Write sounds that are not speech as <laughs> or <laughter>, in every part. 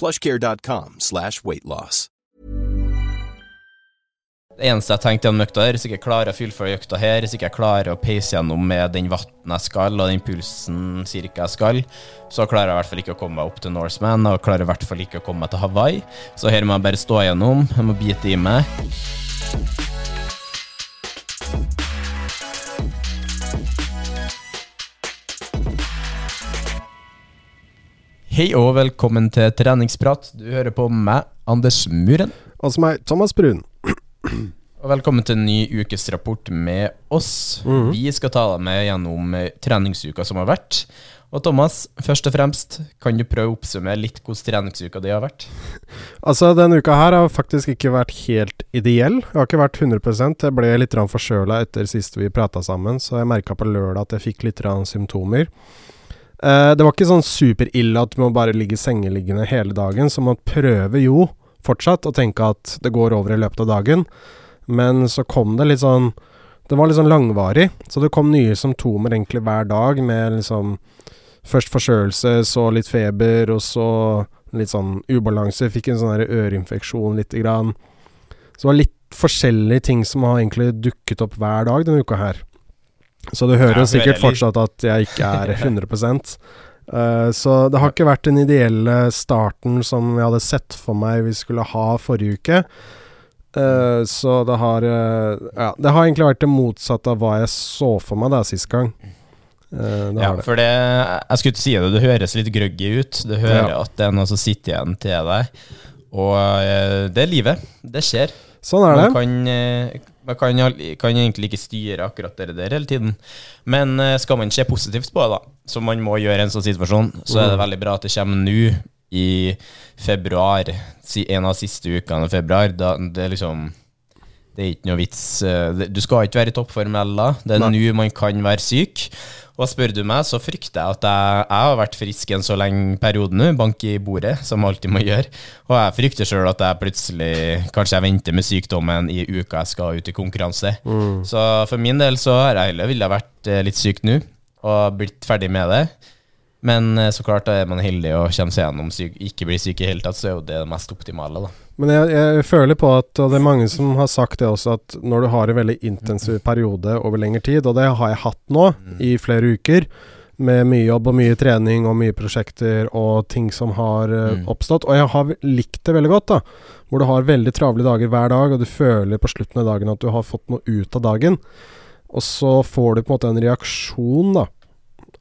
plushcare.com slash weightloss. Det eneste jeg tenkte gjennom økta her, hvis ikke jeg klarer å fullføre økta her, hvis ikke jeg klarer å peise gjennom med den vatten jeg skal, og den pulsen cirka jeg skal, så klarer jeg i hvert fall ikke å komme meg opp til Norseman, og klarer i hvert fall ikke å komme meg til Hawaii. Så her må jeg bare stå igjennom, jeg må bite i meg. Hei og velkommen til treningsprat. Du hører på meg, Anders Muren. Og som er Thomas Brun. Og velkommen til en ny ukesrapport med oss. Mhm. Vi skal ta deg med gjennom eh, treningsuka som har vært. Og Thomas, først og fremst, kan du prøve å oppsummere litt hvordan treningsuka di har vært? Altså, denne uka her har faktisk ikke vært helt ideell. Jeg har ikke vært 100% Jeg ble litt forkjøla etter sist vi prata sammen, så jeg merka på lørdag at jeg fikk litt symptomer. Eh, det var ikke sånn superille at må bare ligge sengeliggende hele dagen, så man prøver jo fortsatt å tenke at det går over i løpet av dagen. Men så kom det litt sånn Det var litt sånn langvarig, så det kom nye symptomer egentlig hver dag, med liksom Først forkjølelse, så litt feber, og så litt sånn ubalanse. Fikk en sånn øreinfeksjon lite grann. Så det var litt forskjellige ting som har egentlig dukket opp hver dag denne uka her. Så du hører jo sikkert fortsatt at jeg ikke er 100 Uh, Så det har ikke vært den ideelle starten som jeg hadde sett for meg vi skulle ha forrige uke. Uh, så det har uh, Ja, det har egentlig vært det motsatte av hva jeg så for meg da sist gang. Eh, Ja, for det Jeg skulle ikke si det, det høres litt grøggy ut. Du hører Ja. at det er noe som sitter igjen til deg. Og eh, det er livet. Det skjer. Sånn er Man kan, eh, man kan, kan egentlig ikke styre akkurat det der hele tiden. Men eh, skal man se positivt på det, da, som man må gjøre i en sånn situasjon, så er det Mm. veldig bra at det kommer nå i februar, en av de siste ukene i februar. Da, det er liksom Det er ikke noe vits. eh, Du skal ikke være i toppform heller. Det er nå man kan være syk. Og spør du meg, så frykter jeg at jeg, jeg har vært frisk en så lenge periode nå, bank i bordet, som alltid må gjøre. Og jeg frykter sjøl at jeg plutselig Kanskje jeg venter med sykdommen i uka jeg skal ut i konkurranse. Så for min del så har jeg heller ville vært eh, litt syk nå, og blitt ferdig med det. Men eh, så klart, da er man heldig og kommer seg gjennom syk, ikke blir syk i hele tatt, så er jo det det mest optimale, da. Men jeg, jeg føler på at, og det er mange som har sagt det også, at når du har en veldig intensiv periode over lengre tid, og det har jeg hatt nå i flere uker, med mye jobb og mye trening og mye prosjekter og ting som har eh, Mm. oppstått, og jeg har likt det veldig godt, da. Hvor du har veldig travle dager hver dag, og du føler på slutten av dagen at du har fått noe ut av dagen. Og så får du på en måte en reaksjon, da.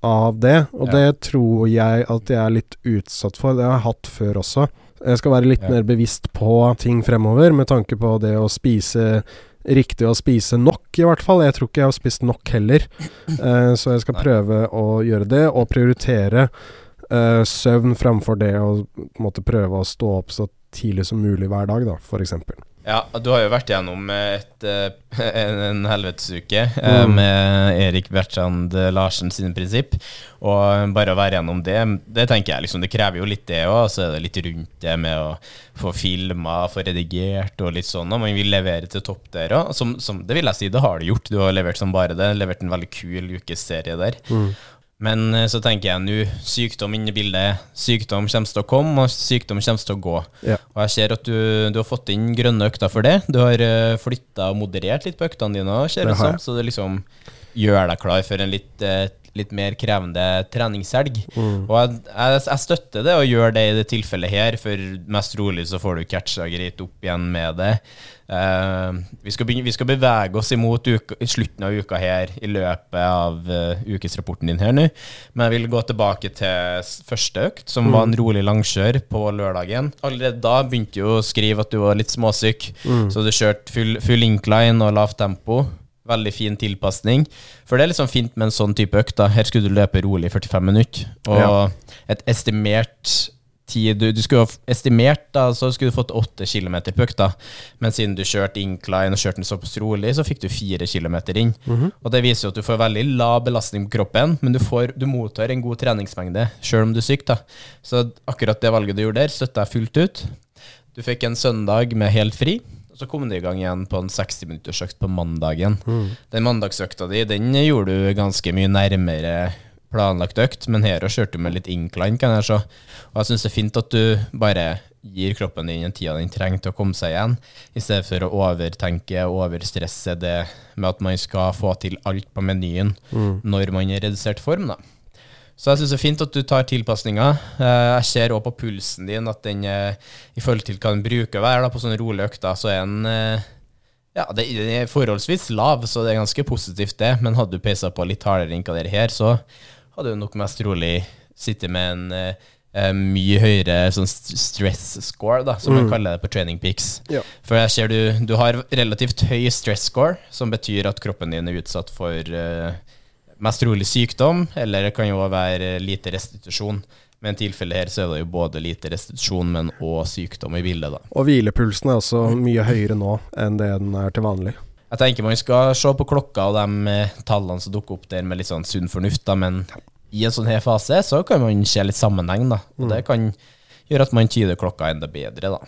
Av det, og Ja. det tror jeg at jeg er litt utsatt for. Det har jeg hatt før også. Jeg skal være litt Ja. mer bevisst på ting fremover, med tanke på det å spise riktig å spise nok, i hvert fall. Jeg tror ikke jeg har spist nok heller. uh, <laughs> så jeg skal prøve å gjøre det, og prioritere uh, søvn framfor det å måtte prøve å stå opp så tidlig som mulig hver dag, da, f.eks. Ja, du har jo vært gjennom et, eh, en, en helvetesuke eh, Mm. med Erik Bertrand Larsen sine prinsipp. Og bare å være gjennom det, det tenker jeg liksom, det krever jo litt det òg. Så er det litt rundt det med å få filma, få redigert og litt sånn. Og man vil levere til topp der òg. Som, som, det vil jeg si, det har du gjort. Du har levert som bare det. Levert en veldig kul ukeserie der. Men eh, så tenker jeg nå, sykdom inne i bildet. Sykdom kommer til å komme, og sykdom kommer til å gå. Ja. Og jeg ser at du, du har fått inn grønne økter for det. Du har uh, flytta og moderert litt på øktene dine, ser Det ut som. Så det liksom gjør deg klar for en litt, eh, litt mer krevende treningshelg. Mm. Og jeg, jeg, jeg støtter det, og gjør det i det tilfellet her, for mest rolig så får du catcha greit opp igjen med det. Uh, vi, skal begynne, vi skal bevege oss imot uka, i slutten av uka her i løpet av uh, ukesrapporten din her nå. Men jeg vil gå tilbake til første økt, som var en rolig langkjør på lørdagen. Allerede da begynte du å skrive at du var litt småsyk, så du kjørte full, full incline og lavt tempo. Veldig fin tilpasning. For det er liksom fint med en sånn type økt. da. Her skulle du løpe rolig i 45 minutter. Og Ja. et estimert tid du, du skulle ha estimert, da, så skulle du fått 8 km på økta. Men siden du kjørte incline og kjørte den såpass rolig, så fikk du 4 km inn. Og det viser jo at du får veldig lav belastning på kroppen, men du, får, du mottar en god treningsmengde sjøl om du er syk. da. Så akkurat det valget du gjorde der, støtter jeg fullt ut. Du fikk en søndag med helt fri. Så kom du i gang igjen på en 60-minuttersøkt på mandagen. Den mandagsøkta di den gjorde du ganske mye nærmere planlagt økt, men her også kjørte du med litt incline, kan jeg se. Og jeg syns det er fint at du bare gir kroppen din den tida den trenger til å komme seg igjen, i stedet for å overtenke og overstresse det med at man skal få til alt på menyen når man er i redusert form. da. Så jeg syns det er fint at du tar tilpasninger. Eh, Jeg ser òg på pulsen din at den eh, i forhold til hva den bruker å være på sånne rolige økter, så er den eh, ja, det, er forholdsvis lav, så det er ganske positivt, det. Men hadde du peisa på litt hardere enn hva det er her, så hadde du nok mest trolig sittet med en mye høyere sånn stress score, da, som man kaller det på Training Peaks. Ja. For jeg ser du, du har relativt høy stress score, som betyr at kroppen din er utsatt for eh, mest trolig sykdom, eller det kan jo være lite restitusjon. Men i tilfellet her så er det jo både lite restitusjon, men òg sykdom i bildet, da. Og hvilepulsen er også mye høyere nå enn det den er til vanlig. Jeg tenker man skal se på klokka og de eh, tallene som dukker opp der med litt sånn sunn fornuft, da, men i en sånn her fase så kan man se litt sammenheng, da. Og det kan gjøre at man tyder klokka enda bedre, da.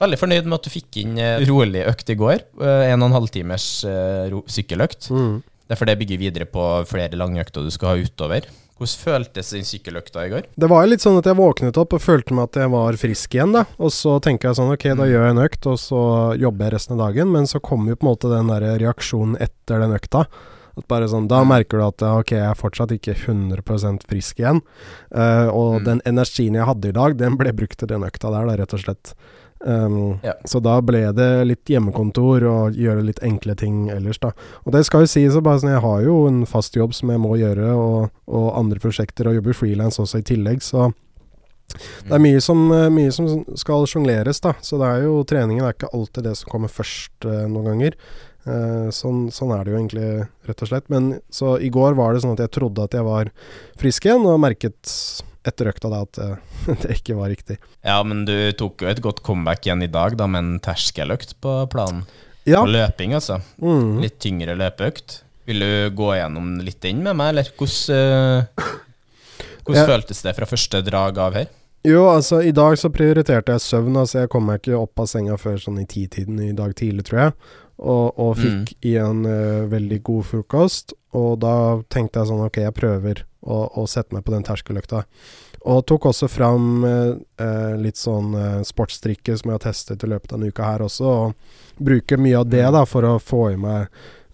Veldig fornøyd med at du fikk inn eh, rolig økt i går. eh, En og en halv timers eh, sykkeløkt. Det er for det bygger videre på flere lange økter du skal ha utover. Hvordan føltes den sykkeløkta i går? Det var litt sånn at jeg våknet opp og følte meg at jeg var frisk igjen, da. Og så tenker jeg sånn, ok, da gjør jeg en økt, og så jobber jeg resten av dagen. Men så kommer jo på en måte den der reaksjonen etter den økta. At bare sånn, Da merker du at ok, jeg er fortsatt ikke 100% frisk igjen. Uh, og Mm. den energien jeg hadde i dag, den ble brukt til den økta der, da, rett og slett. Um, Ja. Så da ble det litt hjemmekontor og gjøre litt enkle ting ellers, da. Og det skal jo sies bare sånn, jeg har jo en fast jobb som jeg må gjøre, og, og andre prosjekter, og jobber frilans også i tillegg, så det er mye som, eh, mye som skal sjongleres, da. Så det er jo treningen er ikke alltid det som kommer først eh, noen ganger. Eh, sånn, sånn er det jo egentlig, rett og slett. Men så i går var det sånn at jeg trodde at jeg var frisk igjen, og merket etter økta da at eh, <laughs> det ikke var riktig. Ja, men du tok jo et godt comeback igjen i dag, da, med en terskeløkt på planen. Ja. På løping, altså. Mm. Litt tyngre løpeøkt. Vil du gå gjennom litt den med meg, eller hvordan, eh, hvordan Ja. føltes det fra første drag av her? Jo, altså i dag så prioriterte jeg søvn. Altså jeg kom meg ikke opp av senga før sånn i titiden i dag tidlig, tror jeg. Og, og fikk i en uh, veldig god frokost. Og da tenkte jeg sånn ok, jeg prøver å, å sette meg på den terskeløkta. Og tok også fram eh, eh, litt sånn eh, sportstrikke som jeg har testet i løpet av denne uka her også. Og bruker mye av det da for å få i meg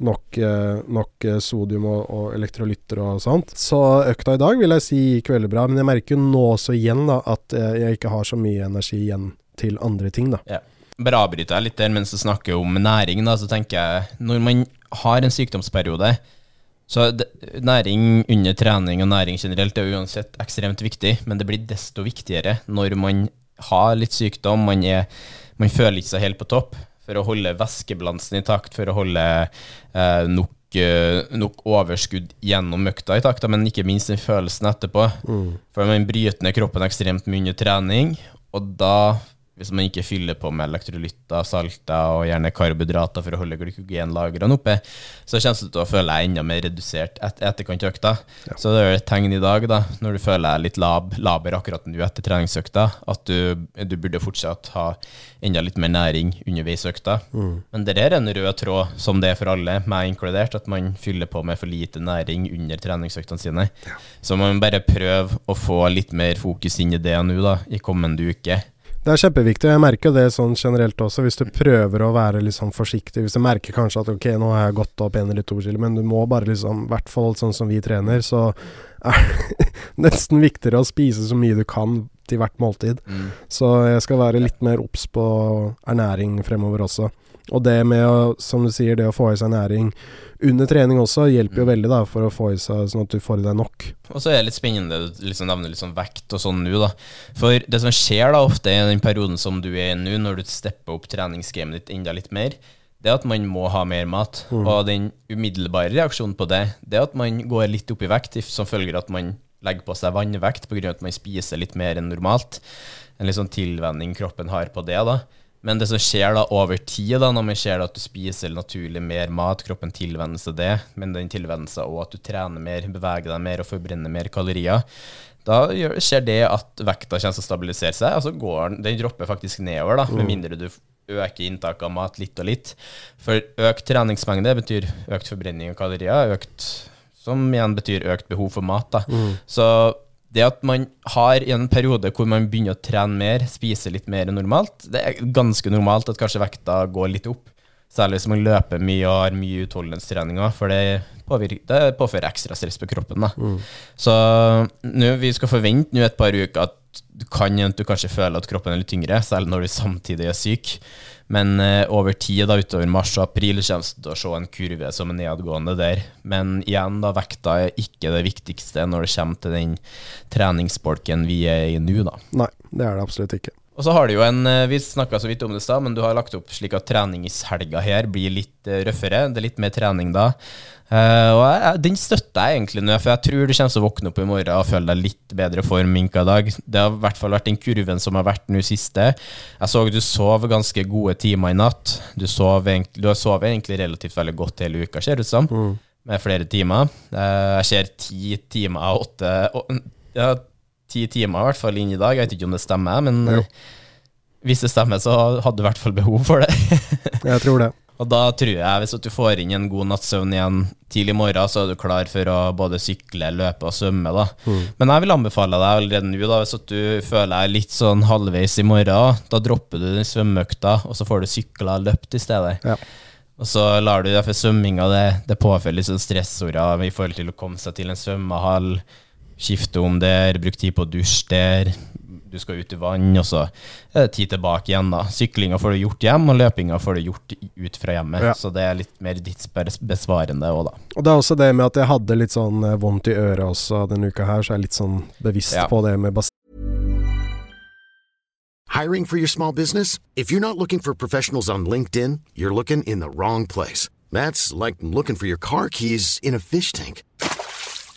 nok, eh, nok eh, sodium og, og elektrolytter og sånt. Så økta i dag vil jeg si gikk veldig bra, men jeg merker jo nå også igjen da at jeg ikke har så mye energi igjen til andre ting, da. Ja. Bare avbryter jeg litt der mens du snakker om næring. Da, så tenker jeg Når man har en sykdomsperiode så det, Næring under trening og næring generelt er uansett ekstremt viktig, men det blir desto viktigere når man har litt sykdom, man, er, man føler ikke seg helt på topp. For å holde væskebalansen i takt, for å holde eh, nok, eh, nok overskudd gjennom økta i takt, men ikke minst den følelsen etterpå. For man bryter ned kroppen ekstremt mye under trening, og da hvis man ikke fyller på med elektrolytter, salter og gjerne karbohydrater for å holde glykogenlagrene oppe, så kommer du til å føle deg enda mer redusert et etterkant av økta. Ja. Så det er et tegn i dag, da, når du føler deg litt lab, laber akkurat nå etter treningsøkta, at du, du, burde fortsatt ha enda litt mer næring underveis økta. Mm. Men det er en rød tråd, som det er for alle, meg inkludert, at man fyller på med for lite næring under treningsøktene sine. Ja. Så man bare prøve å få litt mer fokus inn i det nå, da, i kommende uke. Det er kjempeviktig, jeg merker det sånn generelt også. Hvis du prøver å være litt sånn forsiktig, hvis du merker kanskje at ok, nå har jeg gått opp en eller to kilo, men du må bare liksom, i hvert fall sånn som vi trener, så er det <laughs> nesten viktigere å spise så mye du kan til hvert måltid. Mm. Så jeg skal være litt mer obs på ernæring fremover også. Og det med å, som du sier, det å få i seg næring under trening også hjelper jo mm. veldig da for å få i seg sånn at du får i deg nok. Og så er det litt spennende å liksom nevne litt sånn vekt og sånn nå, da. For det som skjer da ofte i den perioden som du er i nå, når du stepper opp treningsgamet ditt enda litt mer, det er at man må ha mer mat. Mm. Og den umiddelbare reaksjonen på det, det er at man går litt opp i vekt som følger at man legger på seg vannvekt pga. at man spiser litt mer enn normalt. En litt sånn tilvenning kroppen har på det, da. Men det som skjer da over tid, da, når man ser at du spiser naturlig mer mat, kroppen tilvenner seg det, men den tilvenner seg òg at du trener mer, beveger deg mer og forbrenner mer kalorier, da skjer det at vekta kommer til å stabilisere seg, og så går den, den dropper faktisk nedover, da, med mm. mindre du øker inntaket av mat litt og litt. For økt treningsmengde betyr økt forbrenning av kalorier, økt, som igjen betyr økt behov for mat. Mm. Så det at man har i en periode hvor man begynner å trene mer, spise litt mer enn normalt, det er ganske normalt at kanskje vekta går litt opp. Særlig hvis man løper mye og har mye utholdenhetstreninger, for det, påvirker, det påfører ekstra stress på kroppen. Mm. Så nå, vi skal forvente nå et par uker at du kan du kanskje føle at kroppen er litt tyngre, selv når du samtidig er syk. Men uh, over tid, da, utover mars og april, kommer du til å se en kurve som er nedgående der. Men igjen, da, vekta er ikke det viktigste når det kommer til den treningsbolken vi er i nå, da. Nei, det er det absolutt ikke. Og så har du jo en, eh, Vi snakka så vidt om det i stad, men du har lagt opp slik at treningshelga her blir litt uh, røffere. Det er litt mer trening da. Uh, og jeg, Den støtter jeg egentlig nå, for jeg tror du kommer til å våkne opp i morgen og føle deg litt bedre form minka i dag. Det har i hvert fall vært den kurven som har vært nå siste. Jeg så du sov ganske gode timer i natt. Du, sov, du har sovet egentlig relativt veldig godt hele uka, ser det ut som. Mm. Med flere timer. Uh, jeg ser ti timer av åtte Ja, ti timer i hvert fall inn i dag. Jeg vet ikke om det stemmer, men jo. hvis det stemmer, så hadde du i hvert fall behov for det. <laughs> jeg tror det. Og da tror jeg, hvis du får inn en god natts søvn igjen tidlig i morgen, så er du klar for å både sykle, løpe og svømme. da. Mm. Men jeg vil anbefale deg allerede nå, da, hvis du føler deg litt sånn halvveis i morgen, da dropper du den svømmeøkta, og så får du sykla og løpt i stedet. Ja. Og så lar du derfor svømminga det, det påfører litt sånn stressorder i forhold til å komme seg til en svømmehall, skifte om der, bruke tid på å dusje der, du skal ut i vann, og så er det tid tilbake igjen. da. Syklinga får du gjort hjem, og løpinga får du gjort ut fra hjemmet. Ja. Så det er litt mer ditt besvarende òg, da. Og det er også det med at jeg hadde litt sånn eh, vondt i øret også denne uka her, så jeg er litt sånn bevisst ja. på det med bas Hiring for your small business? If you're not looking for professionals on LinkedIn, you're looking in the wrong place. That's like looking for your car keys in a fish tank.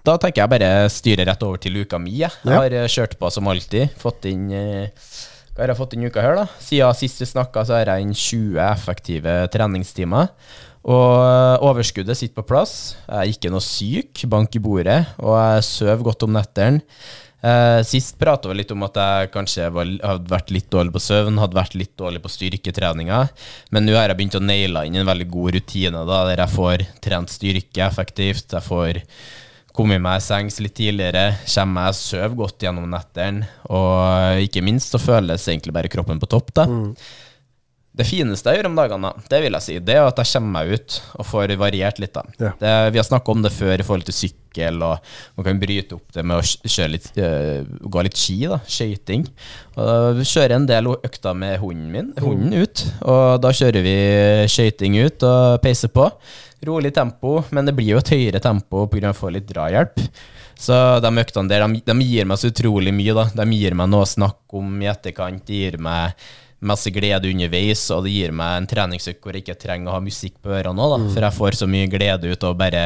Da tenker jeg bare styre rett over til uka mi. Jeg har ja. kjørt på som alltid. Fått inn eh, hva har jeg fått inn uka her, da? Siden sist vi snakka, så har jeg inn 20 effektive treningstimer. Og eh, overskuddet sitter på plass. Jeg er ikke noe syk, bank i bordet, og jeg sover godt om nettene. Eh, sist prata vi litt om at jeg kanskje var, hadde vært litt dårlig på søvn, hadde vært litt dårlig på styrketreninga, men nå har jeg begynt å naile inn en veldig god rutine da, der jeg får trent styrke effektivt. Jeg får kommet meg i sengs litt tidligere, kommer meg sover godt gjennom nettene, og ikke minst så føles egentlig bare kroppen på topp. da. Det fineste jeg gjør om dagene, det vil jeg si, det er at jeg kommer meg ut og får variert litt. da. Ja. Det, vi har snakka om det før i forhold til sykkel, og man kan bryte opp det med å litt, øh, gå litt ski, da, skøyting. Kjører en del økter med hunden min, hunden ut, og da kjører vi skøyting ut og peiser på. Rolig tempo, men det blir jo et høyere tempo pga. å få litt drahjelp. Så de øktene der, de, de gir meg så utrolig mye, da. De gir meg noe å snakke om i etterkant. De gir meg masse glede underveis, og det gir meg en treningsøkt hvor jeg ikke trenger å ha musikk på ørene òg, da. For jeg får så mye glede ut av å bare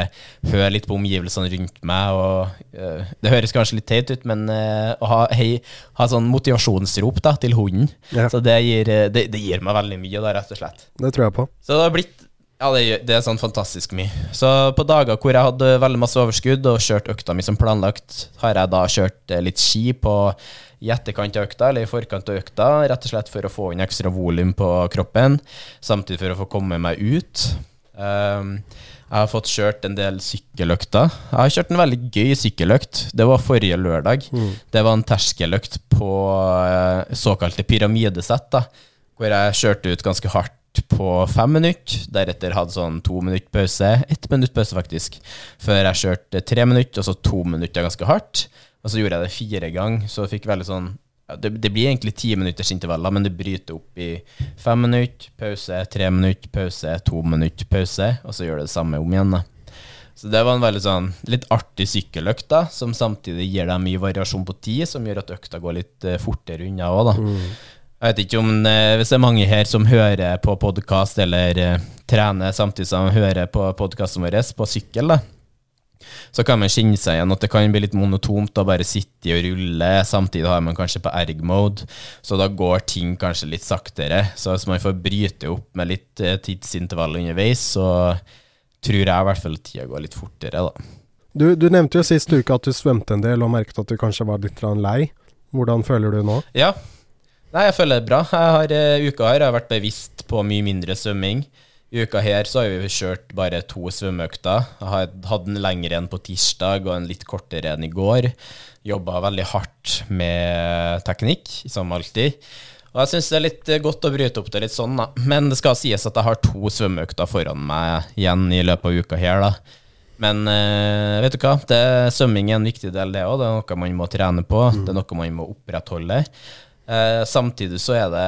høre litt på omgivelsene rundt meg. Og, uh, det høres kanskje litt teit ut, men uh, å ha, hei, ha sånn motivasjonsrop da, til hunden, Ja. så det gir, øh, det, det gir meg veldig mye, da, rett og slett. Det tror jeg på. Så det har blitt Ja, det, det er sånn fantastisk mye. Så på dager hvor jeg hadde veldig masse overskudd og kjørt økta mi som planlagt, har jeg da kjørt eh, litt ski på i etterkant av økta, eller i forkant av økta, rett og slett for å få inn ekstra volum på kroppen, samtidig for å få komme meg ut. Um, jeg har fått kjørt en del sykkeløkter. Jeg har kjørt en veldig gøy sykkeløkt. Det var forrige lørdag. Det var en terskeløkt på eh, såkalte pyramidesett, da, hvor jeg kjørte ut ganske hardt på fem minutter, deretter hadde sånn to minutter pause, ett minutt pause faktisk, før jeg kjørte tre minutter, og så to minutter ganske hardt, og så gjorde jeg det fire ganger, så jeg fikk veldig sånn, ja, det, det blir egentlig ti minutters intervaller, men det bryter opp i fem minutter, pause, tre minutter, pause, to minutter, pause, og så gjør det det samme om igjen da. Så det var en veldig sånn litt artig sykkeløkt da, som samtidig gir deg mye variasjon på tid, som gjør at økta går litt eh, fortere unna òg, da. Jeg vet ikke om eh, Hvis det er mange her som hører på podkast eller eh, trener samtidig som de hører på podkasten vår på sykkel, da, så kan man kjenne seg igjen at det kan bli litt monotont å bare sitte og rulle. Samtidig har man kanskje på erg-mode, så da går ting kanskje litt saktere. Så hvis man får bryte opp med litt eh, tidsintervall underveis, så tror jeg i hvert fall tida går litt fortere, da. Du, du nevnte jo sist uke at du svømte en del og merket at du kanskje var litt lei. Hvordan føler du nå? Ja. Nei, jeg føler det bra. Jeg har, eh, uka her har jeg vært bevisst på mye mindre svømming. I uka her så har vi kjørt bare to svømmeøkter. Jeg har hatt en lengre enn på tirsdag og en litt kortere enn i går. Jobba veldig hardt med teknikk, som alltid. Og jeg syns det er litt eh, godt å bryte opp det litt sånn, da. Men det skal sies at jeg har to svømmeøkter foran meg igjen i løpet av uka her, da. Men eh, vet du hva, det, svømming er en viktig del, det òg. Det er noe man må trene på. Det er noe man må opprettholde. Eh, samtidig så er det,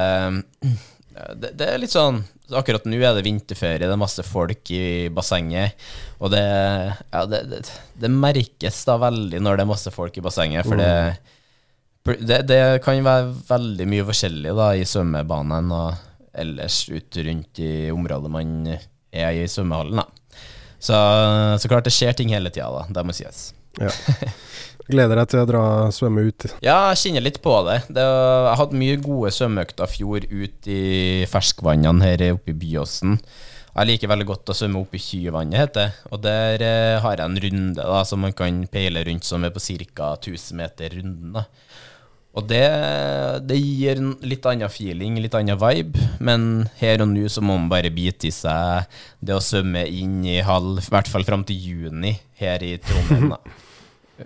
det Det er litt sånn Akkurat nå er det vinterferie, det er masse folk i bassenget. Og det, ja, det, merkes da veldig når det er masse folk i bassenget, for det, det kan være veldig mye forskjellig da i svømmebanen og ellers ut rundt i området man er i svømmehallen. da. Så, så klart det skjer ting hele tida, da. Det må sies. Ja. Gleder deg til å dra svømme ut. Ja, jeg kjenner litt på det. det jeg hadde mye gode svømmeøkter fjor ut i ferskvannene her oppe i Byåsen. Jeg liker veldig godt å svømme opp i Kyvannet, heter det. Og der eh, har jeg en runde da, som man kan peile rundt, som er på ca. 1000 meter runden. da. Og det, det gir en litt annen feeling, litt annen vibe, men her og nå så må man bare bite i seg det å svømme inn i halv, i hvert fall fram til juni her i Trondheim. da. <laughs>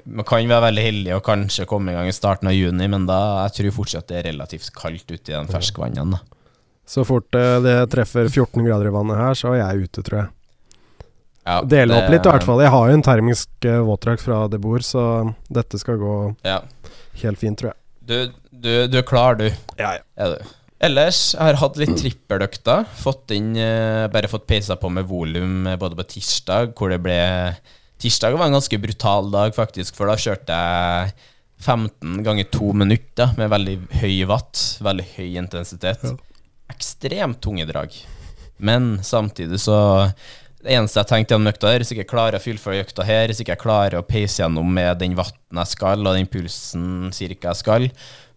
Man kan være veldig heldig og kanskje komme i gang i starten av juni, men da jeg tror fortsatt det er relativt kaldt ute i den ferskvannet. da. Så fort eh, det treffer 14 grader i vannet her, så er jeg ute, tror jeg. Ja, Dele opp litt, i hvert fall. Jeg har jo en termisk uh, våtdrakt fra det bord, så dette skal gå Ja. helt fint, tror jeg. Du, du, du er klar, du. Ja, ja. Er du. Ellers, jeg har hatt litt trippeløkter. Fått inn, eh, bare fått peisa på med volum eh, både på tirsdag, hvor det ble Tirsdag var en ganske brutal dag, faktisk, for da kjørte jeg 15 ganger 2 minutter med veldig høy watt, veldig høy intensitet. Ekstremt tunge drag. Men samtidig så Det eneste jeg tenkte gjennom økta her, hvis jeg ikke klarer å fullføre økta her, hvis jeg ikke klarer å peise gjennom med den vatten jeg skal, og den pulsen cirka jeg skal,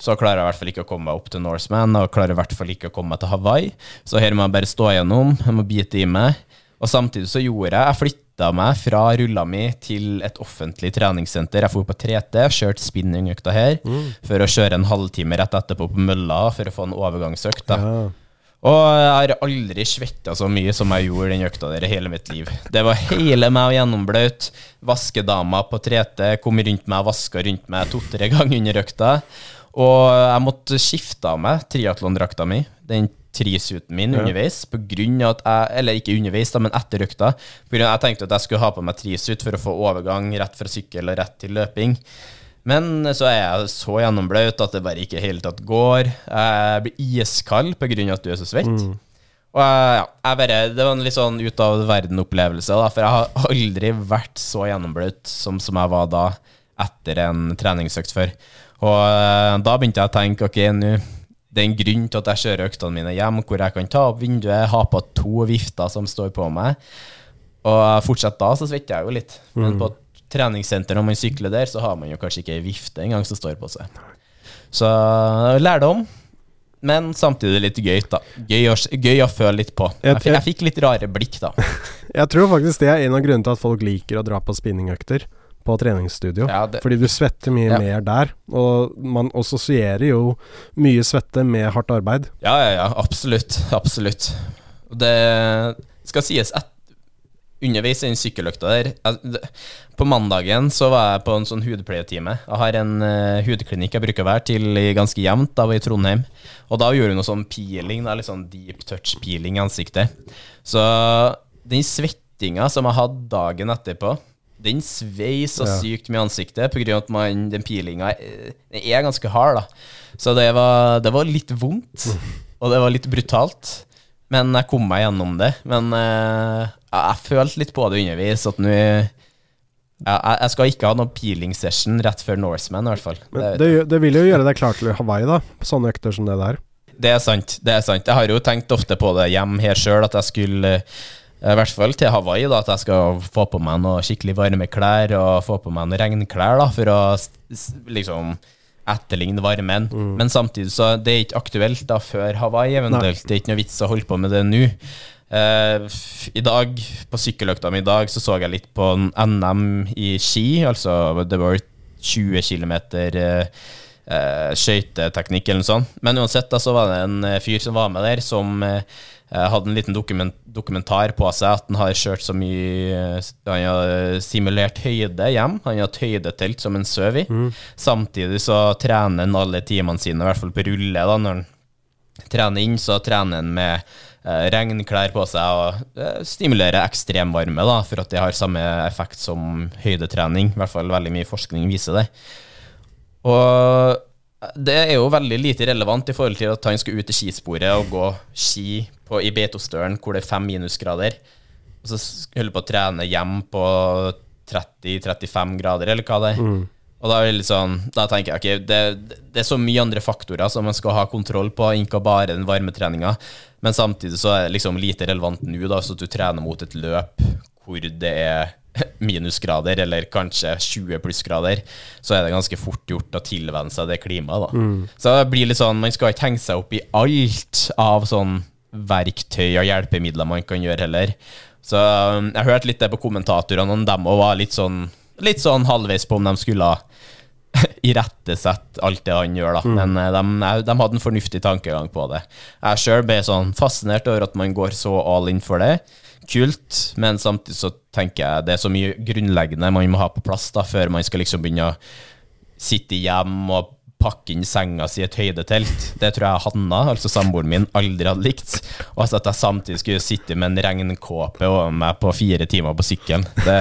så klarer jeg i hvert fall ikke å komme meg opp til Norseman, og klarer i hvert fall ikke å komme meg til Hawaii. Så her må jeg bare stå igjennom, jeg må bite i meg. Og samtidig så gjorde jeg Jeg flytta meg fra rulla mi til et offentlig treningssenter. Jeg dro på 3T, kjørte spinningøkta her, for å kjøre en halvtime rett etterpå på mølla for å få en overgangsøkt. da. Ja. Og jeg har aldri svetta så mye som jeg gjorde den økta der i hele mitt liv. Det var hele meg og gjennomblaut. Vaskedama på 3T kom rundt meg og vaska rundt meg to-tre ganger under økta. Og jeg måtte skifte av meg triatlondrakta mi, den trisuiten min, underveis. På grunn av at jeg, eller ikke underveis, da, men etter økta. På grunn av at jeg tenkte at jeg skulle ha på meg trisut for å få overgang rett fra sykkel og rett til løping. Men så er jeg så gjennomblaut at det bare ikke i hele tatt går. Jeg blir iskald pga. at du er så svett. Og ja, bare, Det var en litt sånn ut av verden-opplevelse, for jeg har aldri vært så gjennomblaut som, som jeg var da, etter en treningsøkt før. Og eh, da begynte jeg å tenke ok, nå det er en grunn til at jeg kjører øktene mine hjem, hvor jeg kan ta opp vinduet, ha på to vifter som står på meg. Og fortsatt da så svetter jeg jo litt. Men på et treningssenter når man sykler der, så har man jo kanskje ikke ei vifte engang som står på seg. Så lærdom, men samtidig litt gøy, da. Gøy å, gøy å føle litt på. Jeg- Jeg, jeg fikk litt rare blikk, da. <laughs> Jeg tror faktisk det er en av grunnene til at folk liker å dra på spinningøkter på treningsstudio. Ja, det- Fordi du svetter mye Ja. mer der, og man assosierer jo mye svette med hardt arbeid. Ja, ja, ja, absolutt. Absolutt. Det skal sies at underveis i den sykkeløkta der jeg- På mandagen så var jeg på en sånn hudpleietime. Jeg har en uh, hudklinikk jeg bruker å være til ganske jevnt da jeg i Trondheim. Og da gjorde hun noe sånn peeling, da, litt sånn deep touch peeling i ansiktet. Så den svettinga som jeg hadde dagen etterpå, den svei så Ja. sykt mye i ansiktet pga. at man, den peelinga eh, er ganske hard. da Så det var, det var litt vondt, og det var litt brutalt. Men jeg kom meg gjennom det. Men eh, jeg, følte litt på det underveis at nå ja, jeg, skal ikke ha noen peeling session rett før Norseman, i hvert fall. Men Det- det, vil jo gjøre deg klar til Hawaii, da. På sånne økter som det der. Det er sant. det er sant Jeg har jo tenkt ofte på det hjemme her sjøl, at jeg skulle eh, I hvert fall til Hawaii, da, at jeg skal få på meg noe skikkelig varme klær og få på meg noen regnklær da, for å liksom etterligne varmen. Men samtidig så det er ikke aktuelt da før Hawaii eventuelt. Det er ikke noe vits å holde på med det nå. F- I dag, på sykkeløkta mi i dag, så så jeg litt på en NM i ski. Altså det var 20 km uh, uh, skøyteteknikk eller noe sånt. Men uansett, da, så var det en eh, fyr som var med der, som eh, hadde en liten dokument, dokumentar på seg at han har kjørt så mye Han har simulert høyde hjem. Han har hatt høydetelt som en søv i. Samtidig så trener han alle timene sine, i hvert fall på rulle. da, når han trener inn, så trener han med regnklær på seg og eh, stimulerer ekstremvarme, da, for at det har samme effekt som høydetrening. I hvert fall veldig mye forskning viser det. Og det er jo veldig lite relevant i forhold til at han skal ut i skisporet og gå ski på, i Beitostølen hvor det er fem minusgrader, og så holder på å trene hjem på 30-35 grader, eller hva det er. Og da, er det litt sånn, da tenker jeg ok, det, det er så mye andre faktorer som man skal ha kontroll på, ikke bare den varmetreninga. Men samtidig så er det liksom lite relevant nå, da, så at du trener mot et løp hvor det er <laughs> minusgrader, eller kanskje 20 plussgrader, så er det ganske fort gjort å tilvenne seg det klimaet. da. Så det blir litt sånn, man skal ikke henge seg opp i alt av sånn verktøy og hjelpemidler man kan gjøre heller. Så um, jeg hørte litt det på kommentatorene, og dem også var litt sånn, litt sånn halvveis på om de skulle <laughs> irettesette irettesett alt det han gjør, da. Men eh, de, de hadde en fornuftig tankegang på det. Jeg sjøl ble sånn fascinert over at man går så all in for det. Kult, men samtidig så tenker jeg det er så mye grunnleggende man må ha på plass da, før man skal liksom begynne å sitte hjem og pakke inn senga si i et høydetelt. Det tror jeg Hanna, altså samboeren min, aldri hadde likt. Og at jeg samtidig skulle sitte med en regnkåpe over meg på fire timer på sykkelen. Det,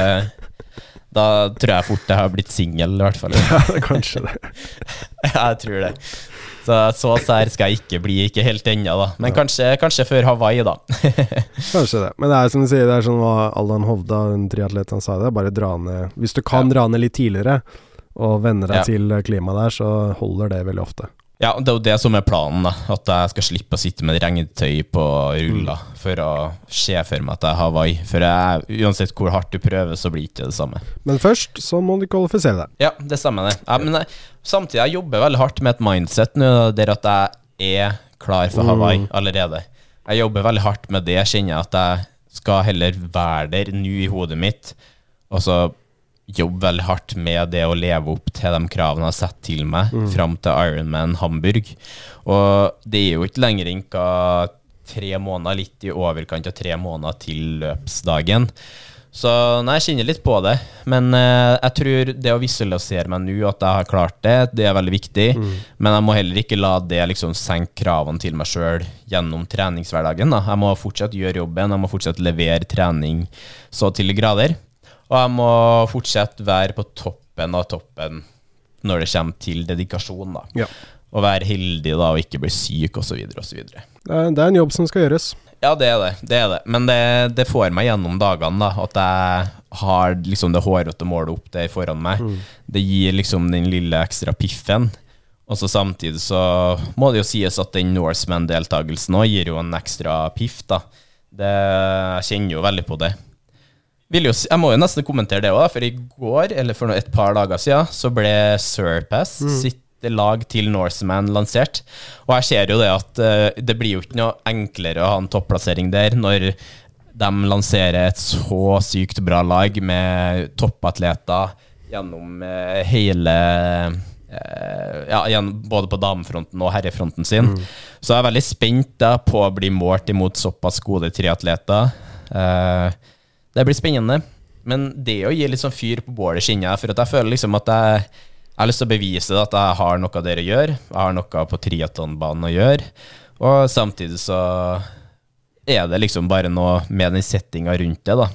da tror jeg fort jeg har blitt singel, i hvert fall. <laughs> Ja, kanskje det. <laughs> Jeg tror det. Så så sær skal jeg ikke bli, ikke helt ennå, da. Men kanskje, kanskje før Hawaii, da. <laughs> Kanskje det. Men det er som du sier, det er sånn hva Allan Hovda, en triatlet, han sa det. Bare dra ned Hvis du kan Ja. dra ned litt tidligere, og venne deg Ja. til klimaet der, så holder det veldig ofte. Ja, det er jo det som er planen, da. At jeg skal slippe å sitte med regntøy på rulla for å se for meg at jeg er Hawaii. For jeg, uansett hvor hardt du prøver, så blir det ikke det samme. Men først så må du kvalifisere deg. Ja, det stemmer det. Ja, men jeg, samtidig, jeg jobber veldig hardt med et mindset nå, der at jeg er klar for Hawaii allerede. Jeg jobber veldig hardt med det, kjenner jeg at jeg skal heller være der nå i hodet mitt, og så jobbe veldig hardt med det å leve opp til de kravene jeg har satt til meg mm. fram til Ironman Hamburg. Og det er jo ikke lenger enn tre måneder, litt i overkant av tre måneder til løpsdagen. Så nei, jeg kjenner litt på det. Men eh, jeg tror det å visualisere meg nå, at jeg har klart det, det er veldig viktig. Mm. Men jeg må heller ikke la det liksom senke kravene til meg sjøl gjennom treningshverdagen. Da. Jeg må fortsatt gjøre jobben, jeg må fortsatt levere trening så til grader. Og jeg må fortsette være på toppen av toppen når det kommer til dedikasjon. da. Ja. Og være heldig da, og ikke bli syk, osv. osv. Det, det er en jobb som skal gjøres. Ja, det er det. det, er det. Men det, det, får meg gjennom dagene, da. At jeg har liksom det hårete målet opp der foran meg. Mm. Det gir liksom den lille ekstra piffen. Og så samtidig så må det jo sies at den Norseman-deltakelsen òg gir jo en ekstra piff, da. Det, jeg kjenner jo veldig på det. Jo, jeg må jo nesten kommentere det òg, for i går, eller for et par dager siden, så ble Surpass mm. sitt lag til Norseman lansert. Og jeg ser jo det at uh, det blir jo ikke noe enklere å ha en topplassering der når de lanserer et så sykt bra lag med toppatleter gjennom uh, hele uh, ja, gjennom, både på damefronten og herrefronten sin. Mm. Så jeg er veldig spent da, på å bli målt imot såpass gode triatleter. Det blir spennende. Men det å gi litt sånn fyr på bålet skinner jeg, for at jeg føler liksom at jeg jeg har lyst til å bevise at jeg har noe av det å gjøre. Jeg har noe på triatlonbanen å gjøre. Og samtidig så er det liksom bare noe med den settinga rundt det, da.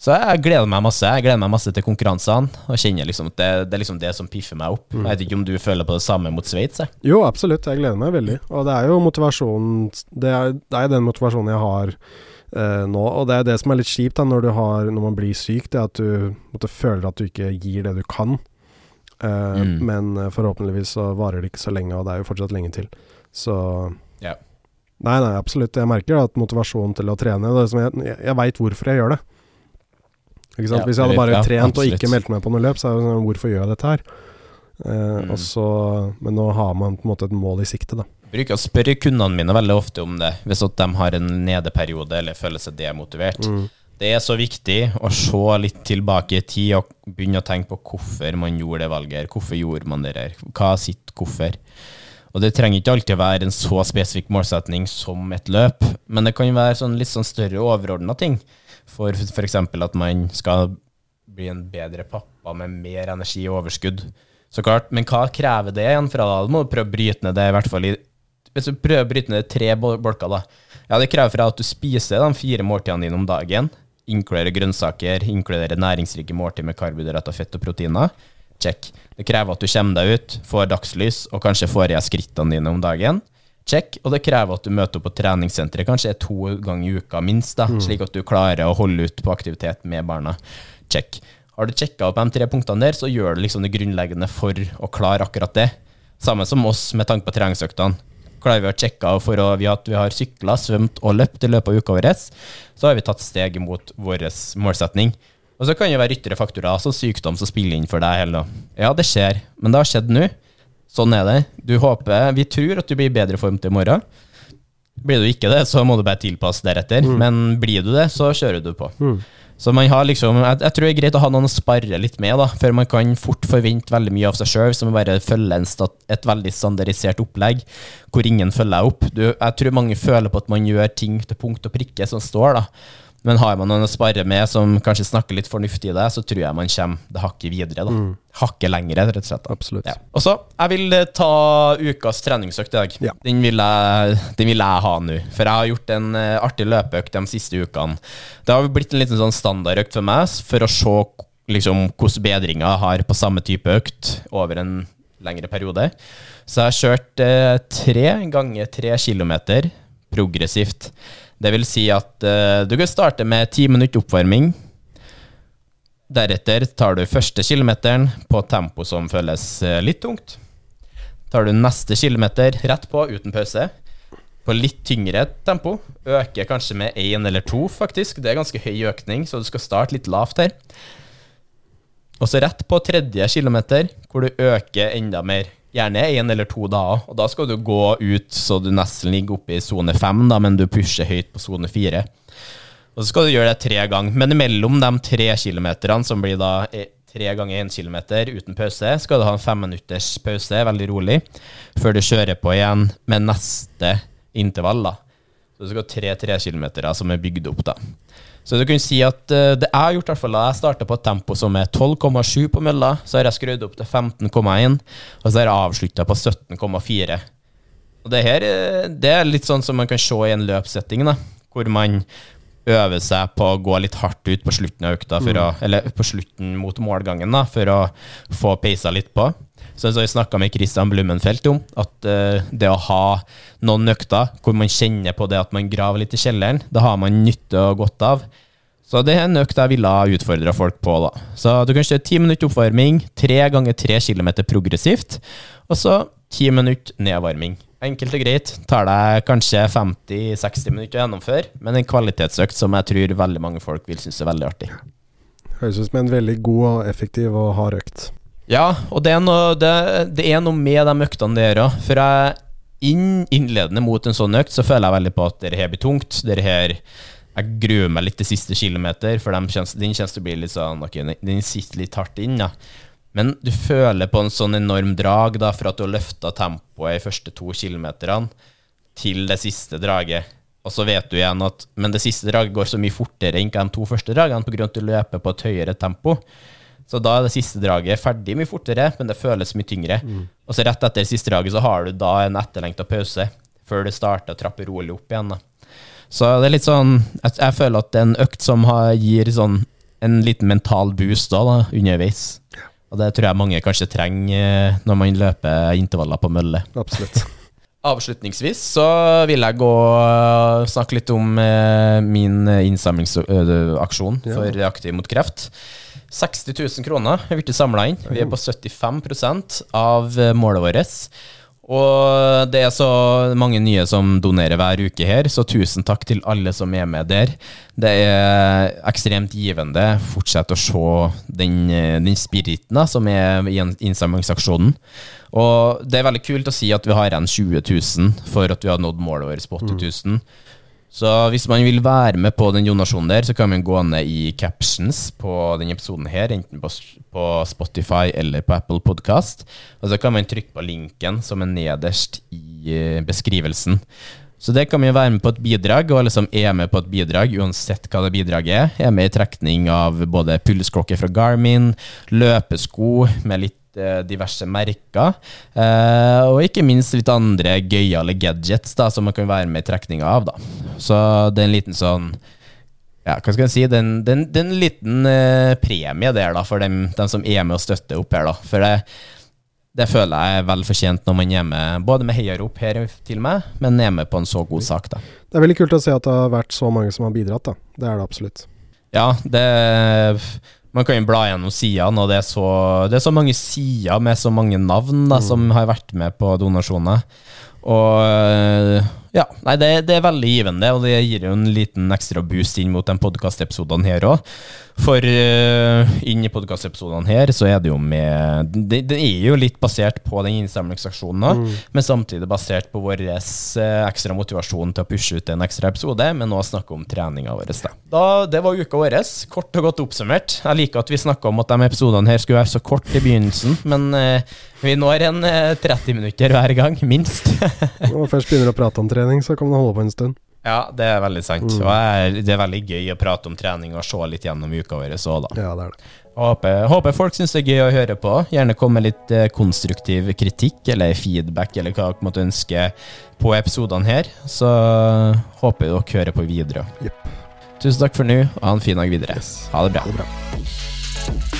Så jeg gleder meg masse. Jeg gleder meg masse til konkurransene. Og kjenner liksom at det, det, er liksom det som piffer meg opp. Mm. Jeg vet ikke om du føler på det samme mot Sveits? Jo, absolutt. Jeg gleder meg veldig. Og det er jo motivasjonen Det er, det er den motivasjonen jeg har eh, nå. Og det er det som er litt kjipt da, når, har, når man blir syk, det er at du måtte, føler at du ikke gir det du kan. Uh, mm. Men uh, forhåpentligvis så varer det ikke så lenge, og det er jo fortsatt lenge til. Så yeah. Nei, nei, absolutt. Jeg merker at motivasjonen til å trene Jeg, jeg, jeg veit hvorfor jeg gjør det. Ikke sant? Ja, Hvis jeg hadde bare ja, trent absolutt. og ikke meldt meg på noe løp, så er det sånn Hvorfor gjør jeg dette her? Uh, mm. så, men nå har man på en måte et mål i sikte, da. Bruker å spørre kundene mine veldig ofte om det, hvis de har en nedeperiode eller føler seg demotivert. Mm. Det er så viktig å se litt tilbake i tid og begynne å tenke på hvorfor man gjorde det valget. Hvorfor gjorde man det der? Hva er sitt hvorfor? Og Det trenger ikke alltid å være en så spesifikk målsetning som et løp, men det kan være sånn litt sånn større overordna ting. For f.eks. at man skal bli en bedre pappa med mer energi og overskudd. Så klart, Men hva krever det igjen fra deg? Du må prøve å bryte ned det i hvert fall i Hvis du prøver å bryte ned tre bolker, da. Ja, Det krever fra at du spiser de fire måltidene dine om dagen inkludere grønnsaker, inkludere næringsrike måltid med karbohydrater, fett og proteiner. Check. Det krever at du kommer deg ut, får dagslys og kanskje får igjen skrittene dine om dagen. Check. Og det krever at du møter opp på treningssenteret kanskje to ganger i uka minst, da, mm. slik at du klarer å holde ut på aktivitet med barna. Check. Har du sjekka opp de tre punktene der, så gjør du liksom det grunnleggende for å klare akkurat det. Samme som oss med tanke på treningsøktene klarer vi å sjekke for å, vi at vi har sykla, svømt og løpt i løpet av uka vår, så har vi tatt steg mot vår målsetning. Og så kan det være ytre faktorer, altså sykdom som spiller inn for deg. Heller. Ja, det skjer, men det har skjedd nå. Sånn er det. Du håper, Vi tror at du blir i bedre form til i morgen. Blir du ikke det, så må du bare tilpasse deretter. Mm. Men blir du det, så kjører du på. Mm. Så man har liksom, jeg, jeg, tror det er greit å ha noen å spare litt med, da, for man kan fort forvente veldig mye av seg sjøl, som bare følger stat, et veldig standardisert opplegg hvor ingen følger opp. Du, jeg tror mange føler på at man gjør ting til punkt og prikke som står, da. Men har man noen å spare med som kanskje snakker litt fornuftig i det, så tror jeg man kommer det hakket videre. da. Mm. Hakket lengre, rett og slett. Da. Absolutt. Ja. Og så, jeg vil eh, ta ukas treningsøkt i dag. Ja. Den, vil jeg, den, vil jeg, ha nå. For jeg har gjort en uh, artig løpeøkt de siste ukene. Det har blitt en liten sånn standardøkt for meg, for å se liksom, hvordan bedringer har på samme type økt over en lengre periode. Så jeg har kjørt eh, tre ganger tre kilometer progressivt. Det vil si at uh, du kan starte med ti minutter oppvarming. Deretter tar du første kilometeren på tempo som føles uh, litt tungt. Tar du neste kilometer rett på, uten pause. På litt tyngre tempo. Øker kanskje med én eller to, faktisk. Det er ganske høy økning, så du skal starte litt lavt her. Og så rett på tredje kilometer, hvor du øker enda mer Gjerne én eller to dager. Og da skal du gå ut så du nesten ligger oppe i sone fem, men du pusher høyt på sone fire. Og så skal du gjøre det tre ganger. Men mellom de tre kilometerne, som blir da eh, tre ganger én kilometer uten pause, skal du ha en femminutters pause, veldig rolig, før du kjører på igjen med neste intervall. da. Så du skal ha tre tre kilometer som er bygd opp, da. Så du kan si at uh, det jeg har gjort, i hvert fall da jeg starta på et tempo som er 12,7 på mølla, så har jeg skrudd opp til 15,1, og så har jeg avslutta på 17,4. Og det her eh, det er litt sånn som man kan se i en løpssetting, da, hvor man øver seg på å gå litt hardt ut på slutten av økta, mm. å, eller på slutten mot målgangen, da, for å få peisa litt på. Så jeg snakka med Christian Blummenfelt om at uh, det å ha noen økter hvor man kjenner på det at man graver litt i kjelleren, det har man nytte og godt av. Så det er en økt jeg ville ha utfordra folk på. da. Så du kan kjøre ti minutter oppvarming, tre ganger tre kilometer progressivt, og så ti minutter nedvarming. Enkelt og greit. Tar deg kanskje 50-60 minutter å gjennomføre, men en kvalitetsøkt som jeg tror veldig mange folk vil synes er veldig artig. Høres ut som en veldig god og effektiv og hard økt. Ja, og det er noe, det, det er noe med de øktene der òg. For jeg inn, innledende mot en sånn økt, så føler jeg veldig på at det her blir tungt. Det her Jeg gruer meg litt til siste kilometer, for den kjennes til å bli litt sånn okay, Den sitter litt hardt inn, ja. Men du føler på en sånn enorm drag da, for at du har løfta tempoet i første to kilometerne til det siste draget. Og så vet du igjen at Men det siste draget går så mye fortere enn de to første dragene pga. at du løper på et høyere tempo. Så da er det siste draget ferdig mye fortere, men det føles mye tyngre. Mm. Og så rett etter siste draget så har du da en etterlengta pause før du starter å trappe rolig opp igjen. da. Så det er litt sånn Jeg, jeg føler at det er en økt som har, gir sånn en liten mental boost da, da underveis. Og det tror jeg mange kanskje trenger eh, når man løper intervaller på mølle. Absolutt. <laughs> Avslutningsvis så vil jeg gå og snakke litt om eh, min innsamlingsaksjon for Aktiv mot kreft. 60 000 kroner er blitt samla inn. Vi er på 75% av målet vårt. Og det er så mange nye som donerer hver uke her, så tusen takk til alle som er med der. Det er ekstremt givende. Fortsett å se den, den spiriten da, som er i innsamlingsaksjonen. Og det er veldig kult å si at vi har igjen 20 000 for at vi har nådd målet vårt på 80 000. Mm. Så hvis man vil være med på den donasjonen der, så kan man gå ned i captions på denne episoden her, enten på, Spotify eller på Apple Podcast. Og så kan man trykke på linken som er nederst i eh, beskrivelsen. Så det kan jo være med på et bidrag, og alle som er med på et bidrag, uansett hva det bidraget er, er med i trekning av både pulsklokke fra Garmin, løpesko med litt diverse merker. Eh, og ikke minst litt andre gøyale gadgets da, som man kan være med i trekninga av. da. Så det er en liten sånn ja, hva skal jeg si, det er en liten eh, premie der da, for dem, dem, som er med og støtter opp her. da. For det, det føler jeg er vel fortjent når man er med både med heiarop her til meg, men er med på en så god sak. da. Det er veldig kult å se at det har vært så mange som har bidratt. da. Det er det absolutt. Ja, det man kan jo bla gjennom sidene, og det er, så, det er så mange sider med så mange navn da, mm. som har vært med på donasjoner. Og ja, nei, det, det, er veldig givende, og det gir jo en liten ekstra boost inn mot de podkastepisodene her òg. For uh, inn i podkastepisodene her så er det jo med det, det, er jo litt basert på den innsamlingsaksjonen, mm. men samtidig basert på vår uh, ekstra motivasjon til å pushe ut en ekstra episode, men òg snakke om treninga vår. Da. da. Det var uka vår, kort og godt oppsummert. Jeg liker at vi snakka om at de episodene her skulle være så kort i begynnelsen, men uh, vi når en 30 minutter hver gang, minst. Når man først begynner å prate om trening, så kan man holde på en stund. Ja, det er veldig sant. Mm. Og det er veldig gøy å prate om trening og se litt gjennom uka vår òg, da. Ja, det er det. Håper, håper, folk syns det er gøy å høre på. Gjerne komme med litt eh, konstruktiv kritikk eller feedback eller hva dere måtte ønske på episodene her. Så håper dere hører på videre. Yep. Tusen takk for nå, og ha en fin dag videre. Yes. Ha det bra. Ha det bra.